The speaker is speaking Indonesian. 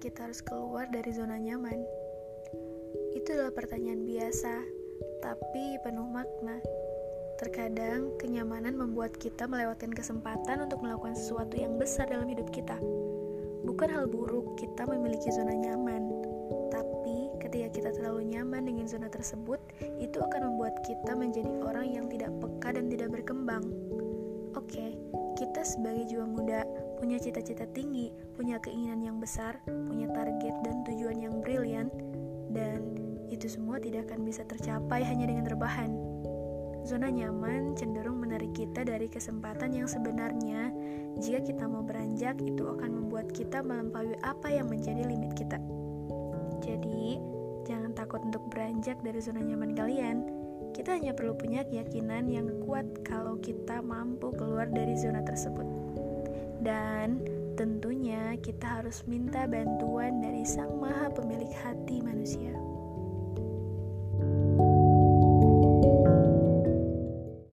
kita harus keluar dari zona nyaman? Itu adalah pertanyaan biasa, tapi penuh makna. Terkadang, kenyamanan membuat kita melewatkan kesempatan untuk melakukan sesuatu yang besar dalam hidup kita. Bukan hal buruk kita memiliki zona nyaman, tapi ketika kita terlalu nyaman dengan zona tersebut, itu akan membuat kita menjadi orang yang tidak peka dan tidak berkembang. Oke, kita sebagai jiwa muda punya cita-cita tinggi, punya keinginan yang besar, punya target dan tujuan yang brilian, dan itu semua tidak akan bisa tercapai hanya dengan rebahan. Zona nyaman cenderung menarik kita dari kesempatan yang sebenarnya, jika kita mau beranjak, itu akan membuat kita melampaui apa yang menjadi limit kita. Jadi, jangan takut untuk beranjak dari zona nyaman kalian. Kita hanya perlu punya keyakinan yang kuat kalau kita mampu keluar dari zona tersebut. Dan tentunya kita harus minta bantuan dari Sang Maha Pemilik hati manusia.